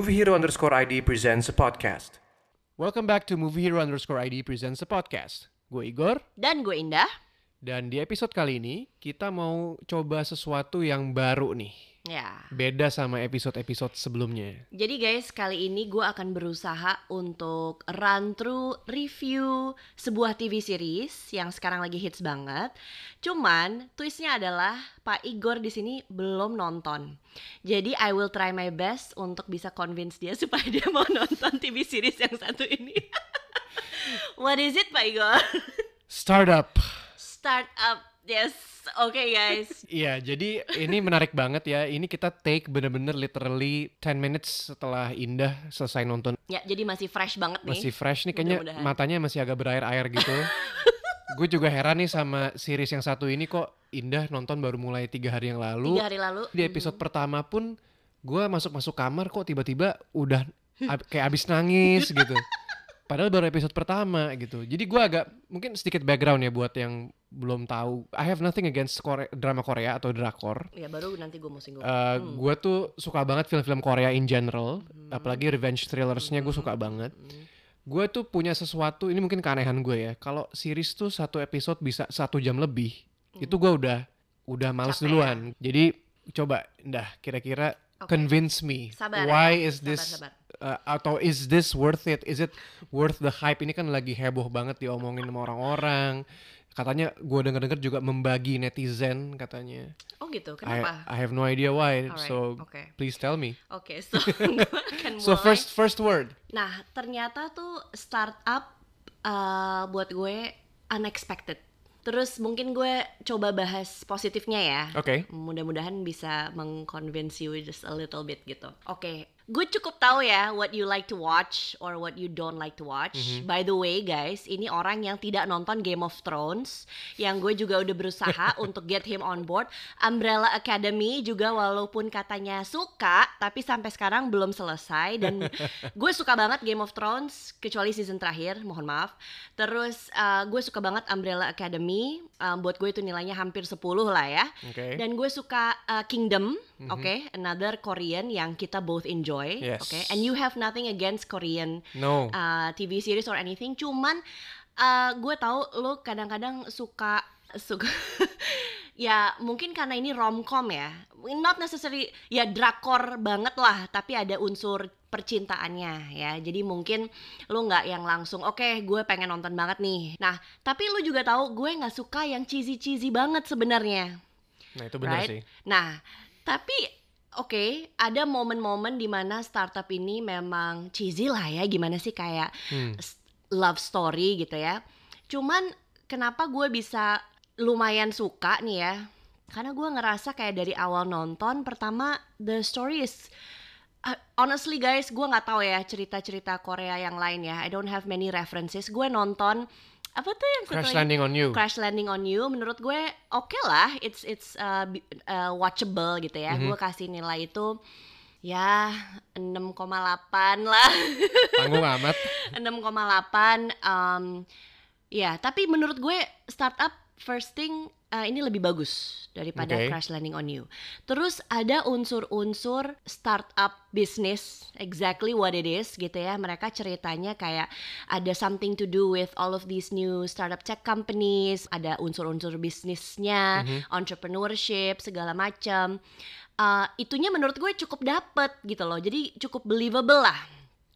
Movie Hero underscore ID presents a podcast. Welcome back to Movie Hero underscore ID presents a podcast. Gue Igor, Dan gue Indah. dan di episode kali ini kita mau coba sesuatu yang baru nih. Ya. Beda sama episode-episode sebelumnya. Jadi guys, kali ini gue akan berusaha untuk run through review sebuah TV series yang sekarang lagi hits banget. Cuman twistnya adalah Pak Igor di sini belum nonton. Jadi I will try my best untuk bisa convince dia supaya dia mau nonton TV series yang satu ini. What is it Pak Igor? Startup. Start up. Yes. Oke guys. Iya, jadi ini menarik banget ya. Ini kita take bener-bener literally 10 minutes setelah Indah selesai nonton. Ya, jadi masih fresh banget nih. Masih fresh nih, kayaknya Mudah-mudahan. matanya masih agak berair-air gitu. Gue juga heran nih sama series yang satu ini kok Indah nonton baru mulai tiga hari yang lalu. Tiga hari lalu. di episode pertama pun gue masuk masuk kamar kok tiba-tiba udah ab- kayak abis nangis gitu padahal baru episode pertama gitu jadi gue agak mungkin sedikit background ya buat yang belum tahu I have nothing against Kore- drama Korea atau drakor Ya baru nanti gue mau singgung. Uh, Hmm. gue tuh suka banget film-film Korea in general apalagi revenge thrillersnya gue suka banget Hmm. gue tuh punya sesuatu ini mungkin keanehan gue ya kalau series tuh satu episode bisa satu jam lebih itu gue udah udah males Hmm. Capek ya? duluan jadi coba dah kira-kira Oke. convince me Sabar why ya, is this sabar, sabar. Uh, atau is this worth it is it worth the hype ini kan lagi heboh banget diomongin sama orang-orang katanya gue denger-denger juga membagi netizen katanya Oh gitu, I, kenapa? I have no idea why Alright, so oke. please tell me Oke, so gue akan so mulai. first first word Nah, ternyata tuh startup uh, buat gue unexpected. Terus mungkin gue coba bahas positifnya ya. oke Mudah-mudahan bisa mengconvince you just a little bit gitu. Oke, gue cukup tahu ya what you like to watch or what you don't like to watch. By the way guys, ini orang yang tidak nonton Game of Thrones, yang gue juga udah berusaha untuk get him on board. Umbrella Academy juga walaupun katanya suka, tapi sampai sekarang belum selesai dan gue suka banget Game of Thrones kecuali season terakhir, mohon maaf. Terus uh, gue suka banget Umbrella Academy, um, buat gue itu nilainya hampir 10 lah ya. oke Dan gue suka uh, Kingdom, oke, another Korean yang kita both enjoy, Yes. oke. And you have nothing against Korean no uh, TV series or anything, cuman uh, gue tahu lo kadang-kadang suka suka ya mungkin karena ini romcom ya, not necessarily ya drakor banget lah, tapi ada unsur percintaannya ya. Jadi mungkin lu nggak yang langsung oke gue pengen nonton banget nih. Nah tapi lu juga tahu gue nggak suka yang cheesy cheesy banget sebenarnya nah itu benar right? sih Nah, tapi oke, ada momen-momen di mana startup ini memang cheesy lah ya, gimana sih kayak Hmm. love story gitu ya. Cuman kenapa gue bisa lumayan suka nih ya? Karena gue ngerasa kayak dari awal nonton, pertama the story is Uh, honestly guys, gue nggak tahu ya cerita-cerita Korea yang lain ya. I don't have many references. Gue nonton apa tuh yang crash landing on you. Crash Landing on You menurut gue oke lah. It's it's uh, uh, watchable gitu ya. Mhm. gue kasih nilai itu ya 6,8 lah. Tanggung amat. 6,8 um, ya tapi menurut gue startup first thing uh, ini lebih bagus daripada Oke. Crash Landing on You. Terus ada unsur-unsur startup business exactly what it is gitu ya. Mereka ceritanya kayak ada something to do with all of these new startup tech companies ada unsur-unsur bisnisnya entrepreneurship segala macam. Uh, itunya menurut gue cukup dapet gitu loh. Jadi cukup believable lah.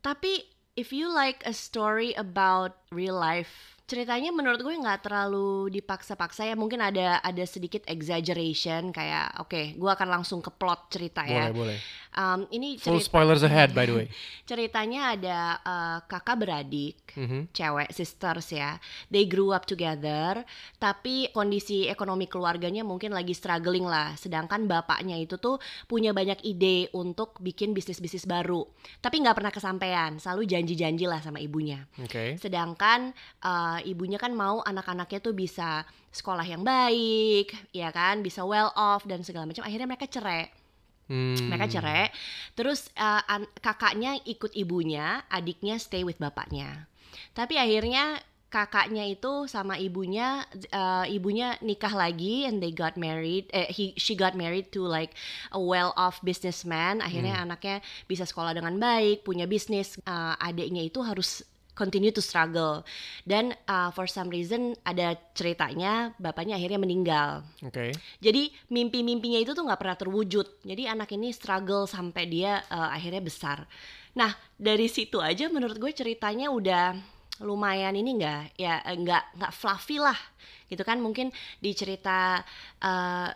Tapi if you like a story about real life ceritanya menurut gue nggak terlalu dipaksa-paksa ya. Mungkin ada ada sedikit exaggeration kayak oke gue akan langsung ke plot cerita ya. Boleh boleh. Um, ini full cerita spoilers ahead by the way. Ceritanya ada uh, kakak beradik Mhm. cewek sisters ya. They grew up together tapi kondisi ekonomi keluarganya mungkin lagi struggling lah. Sedangkan bapaknya itu tuh punya banyak ide untuk bikin bisnis bisnis baru. Tapi nggak pernah kesampaian selalu janji-janji lah sama ibunya. Oke. Sedangkan uh, ibunya kan mau anak-anaknya tuh bisa sekolah yang baik ya kan? Bisa well off dan segala macam. Akhirnya mereka cerai. Hmm. mereka cerai. Terus uh, an- kakaknya ikut ibunya adiknya stay with bapaknya. Tapi akhirnya kakaknya itu sama ibunya eh, ibunya nikah lagi and they got married eh he she got married to like a well off businessman. Akhirnya anaknya bisa sekolah dengan baik punya bisnis. Eh, adiknya itu harus continue to struggle dan uh, for some reason ada ceritanya bapaknya akhirnya meninggal Oke. jadi mimpi-mimpinya itu tuh nggak pernah terwujud. Jadi anak ini struggle sampai dia eh, akhirnya besar. Nah dari situ aja menurut gue ceritanya udah lumayan ini nggak ya nggak nggak fluffy lah gitu kan mungkin di cerita eh,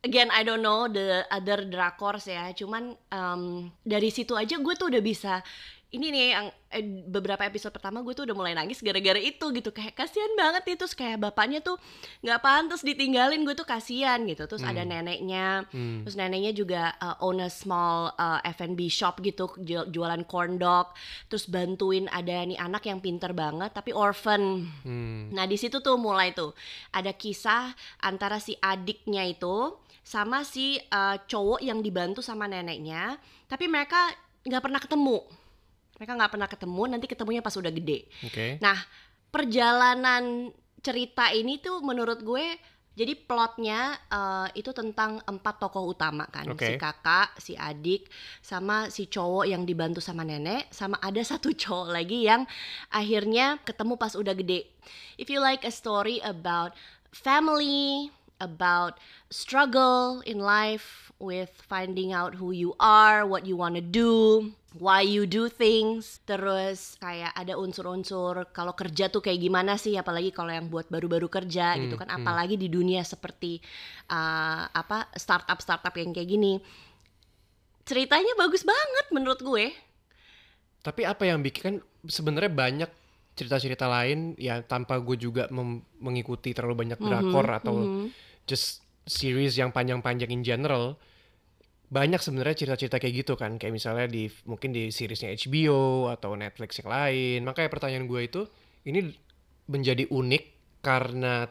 again I don't know the other drakors ya cuman em, dari situ aja gue tuh udah bisa ini nih yang eh, beberapa episode pertama gue tuh udah mulai nangis gara-gara itu gitu. Kayak kasihan banget nih terus kayak bapaknya tuh nggak pantas ditinggalin. Gue tuh kasihan gitu. Terus ada neneknya. Hmm. terus neneknya juga uh, own a small uh, F&B shop gitu. Ju- jualan corn dog. Terus bantuin ada nih anak yang pinter banget tapi orphan. Hmm. Nah di situ tuh mulai tuh ada kisah antara si adiknya itu sama si uh, cowok yang dibantu sama neneknya, tapi mereka nggak pernah ketemu. Mereka nggak pernah ketemu, nanti ketemunya pas udah gede. Oke. Nah perjalanan cerita ini tuh menurut gue jadi plotnya uh, itu tentang empat tokoh utama kan, Oke. si kakak, si adik, sama si cowok yang dibantu sama nenek, sama ada satu cowok lagi yang akhirnya ketemu pas udah gede. If you like a story about family, about struggle in life with finding out who you are, what you wanna do, why you do things, terus kayak ada unsur-unsur kalau kerja tuh kayak gimana sih, apalagi kalau yang buat baru-baru kerja gitu kan, apalagi di dunia seperti uh, apa startup-startup yang kayak gini. Ceritanya bagus banget menurut gue. Tapi apa yang bikin kan sebenarnya banyak cerita-cerita lain ya tanpa gue juga mengikuti terlalu banyak drakor atau just series yang panjang-panjang in general. Banyak sebenarnya cerita-cerita kayak gitu kan, kayak misalnya di mungkin di seriesnya HBO atau Netflix yang lain. Makanya pertanyaan gue itu ini menjadi unik karena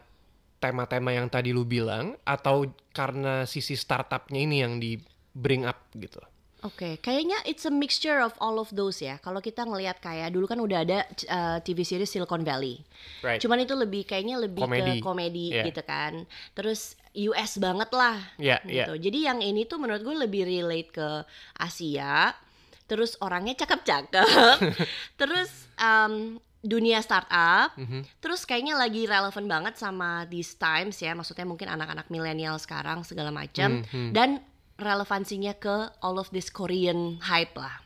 tema-tema yang tadi lu bilang atau karena sisi startupnya ini yang di bring up gitu. Oke, kayaknya it's a mixture of all of those ya. Kalau kita ngelihat kayak dulu kan udah ada uh, TV series Silicon Valley. Right. Cuman itu lebih kayaknya lebih Komedi. ke komedi Yeah. gitu kan. Terus US banget lah iya. gitu. Jadi yang ini tuh menurut gue lebih relate ke Asia. Terus orangnya cakep-cakep. Terus um, dunia startup. Mhm. Terus kayaknya lagi relevan banget sama these times ya. Maksudnya mungkin anak-anak milenial sekarang segala macam. Mhm. Dan relevansinya ke all of this Korean hype lah.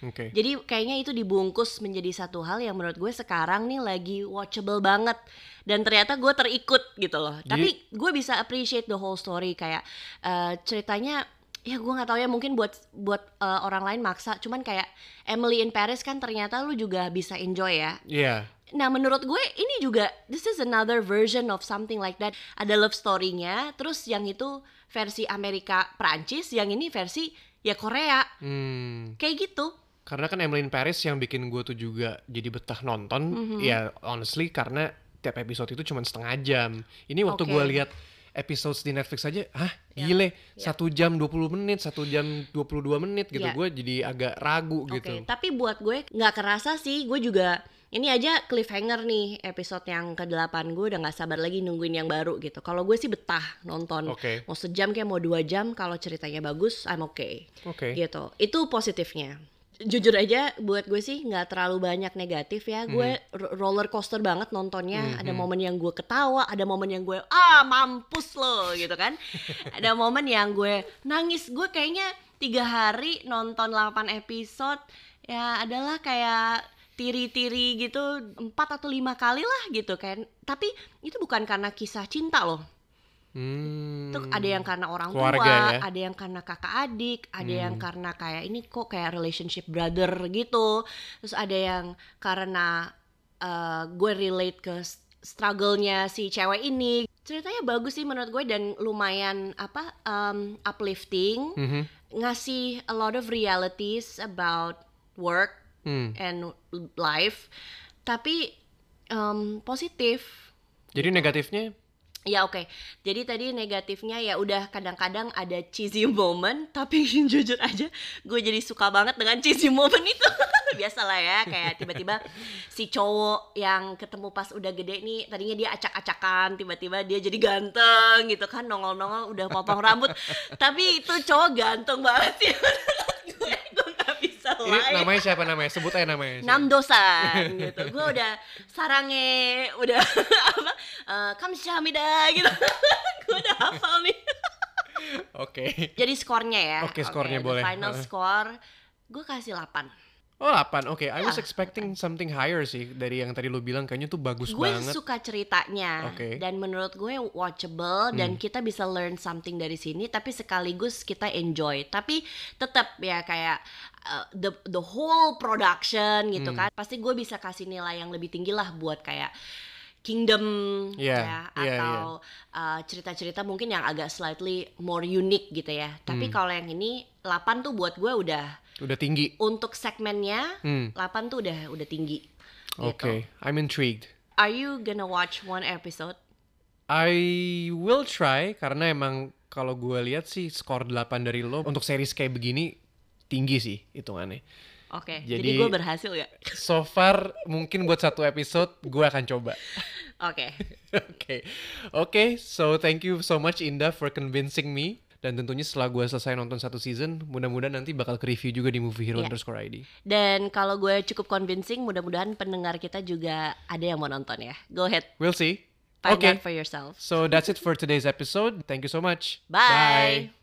Oke. Jadi kayaknya itu dibungkus menjadi satu hal yang menurut gue sekarang nih lagi watchable banget dan ternyata gue terikut gitu loh. Tapi gue bisa appreciate the whole story kayak eh, ceritanya ya gue nggak tahu ya mungkin buat buat eh, orang lain maksa cuman kayak Emily in Paris kan ternyata lu juga bisa enjoy ya Iya. Nah menurut gue ini juga this is another version of something like that. Ada love story-nya, terus yang itu versi Amerika Prancis, yang ini versi ya Korea. Hmm. Kayak gitu. Karena kan Emily in Paris yang bikin gue tuh juga jadi betah nonton, Mhm. ya honestly karena tiap episode itu cuma setengah jam. Ini waktu Oke. gue lihat episode di Netflix aja, ah gile, ya. satu jam 20 menit, satu jam 22 menit gitu. Ya. Gue jadi agak ragu Oke, gitu. tapi buat gue nggak kerasa sih. Gue juga ini aja cliffhanger nih episode yang ke-8 gue udah nggak sabar lagi nungguin yang baru gitu. Kalau gue sih betah nonton. Oke. Mau sejam kayak mau dua jam kalau ceritanya bagus, I'm okay. Oke. gitu itu positifnya jujur aja buat gue sih nggak terlalu banyak negatif ya gue ro- roller coaster banget nontonnya ada momen yang gue ketawa ada momen yang gue ah mampus lo gitu kan ada momen yang gue nangis gue kayaknya tiga hari nonton 8 episode ya adalah kayak tiri-tiri gitu empat atau lima kali lah gitu kan tapi itu bukan karena kisah cinta loh Hmm. itu ada yang karena orang Keluarga tua, ya. Hmm. ada yang karena kakak adik, ada yang karena kayak ini kok kayak relationship brother gitu. Terus ada yang karena eh, gue relate ke struggle-nya si cewek ini. Ceritanya bagus sih menurut gue dan lumayan apa um, uplifting, Mhm. ngasih a lot of realities about work Hmm. and life. Tapi em, positif. Jadi negatifnya? Ya oke, jadi tadi negatifnya ya udah kadang-kadang ada cheesy moment Tapi jujur aja gue jadi suka banget dengan cheesy moment itu. Biasalah ya kayak tiba-tiba si cowok yang ketemu pas udah gede nih Tadinya dia acak-acakan tiba-tiba dia jadi ganteng gitu kan Nongol-nongol udah potong rambut. Tapi itu cowok ganteng banget sih gue, gue gak bisa Ini lain namanya siapa namanya? Sebut aja namanya. Namdosan gitu. Gue udah sarange, udah apa? Uh, kamsahamnida gitu. gue udah hafal nih. Oke. Jadi skornya ya. Oke, skornya the boleh. Final score gue kasih 8. Oh 8, oke. I was Ya, expecting something higher sih dari yang tadi lu bilang kayaknya tuh bagus Gue banget. suka ceritanya Oke. dan menurut gue watchable dan kita bisa learn something dari sini tapi sekaligus kita enjoy. Tapi tetap ya kayak uh, the the whole production gitu kan. Pasti gue bisa kasih nilai yang lebih tinggi lah buat kayak Kingdom Iya, ya iya, atau uh, cerita-cerita mungkin yang agak slightly more unique gitu ya. Tapi kalau yang ini 8 tuh buat gue udah Udah tinggi. untuk segmennya Hmm. 8 tuh udah udah tinggi. Oke, Gitu. I'm intrigued. Are you gonna watch one episode? I will try karena emang kalau gue lihat sih skor 8 dari lo untuk series kayak begini tinggi sih hitungannya. Oke, jadi, Jadi- gue berhasil ya. So far mungkin buat satu episode gue akan coba. Oke, Oke, oke. So thank you so much Indah for convincing me. Dan tentunya setelah gue selesai nonton satu season, mudah-mudahan nanti bakal ke review juga di Movie Hero Iya. underscore ID. dan kalau gue cukup convincing, mudah-mudahan pendengar kita juga ada yang mau nonton ya. Go ahead, We'll see. find Okay. out for yourself. So that's it for today's episode. Thank you so much. Bye.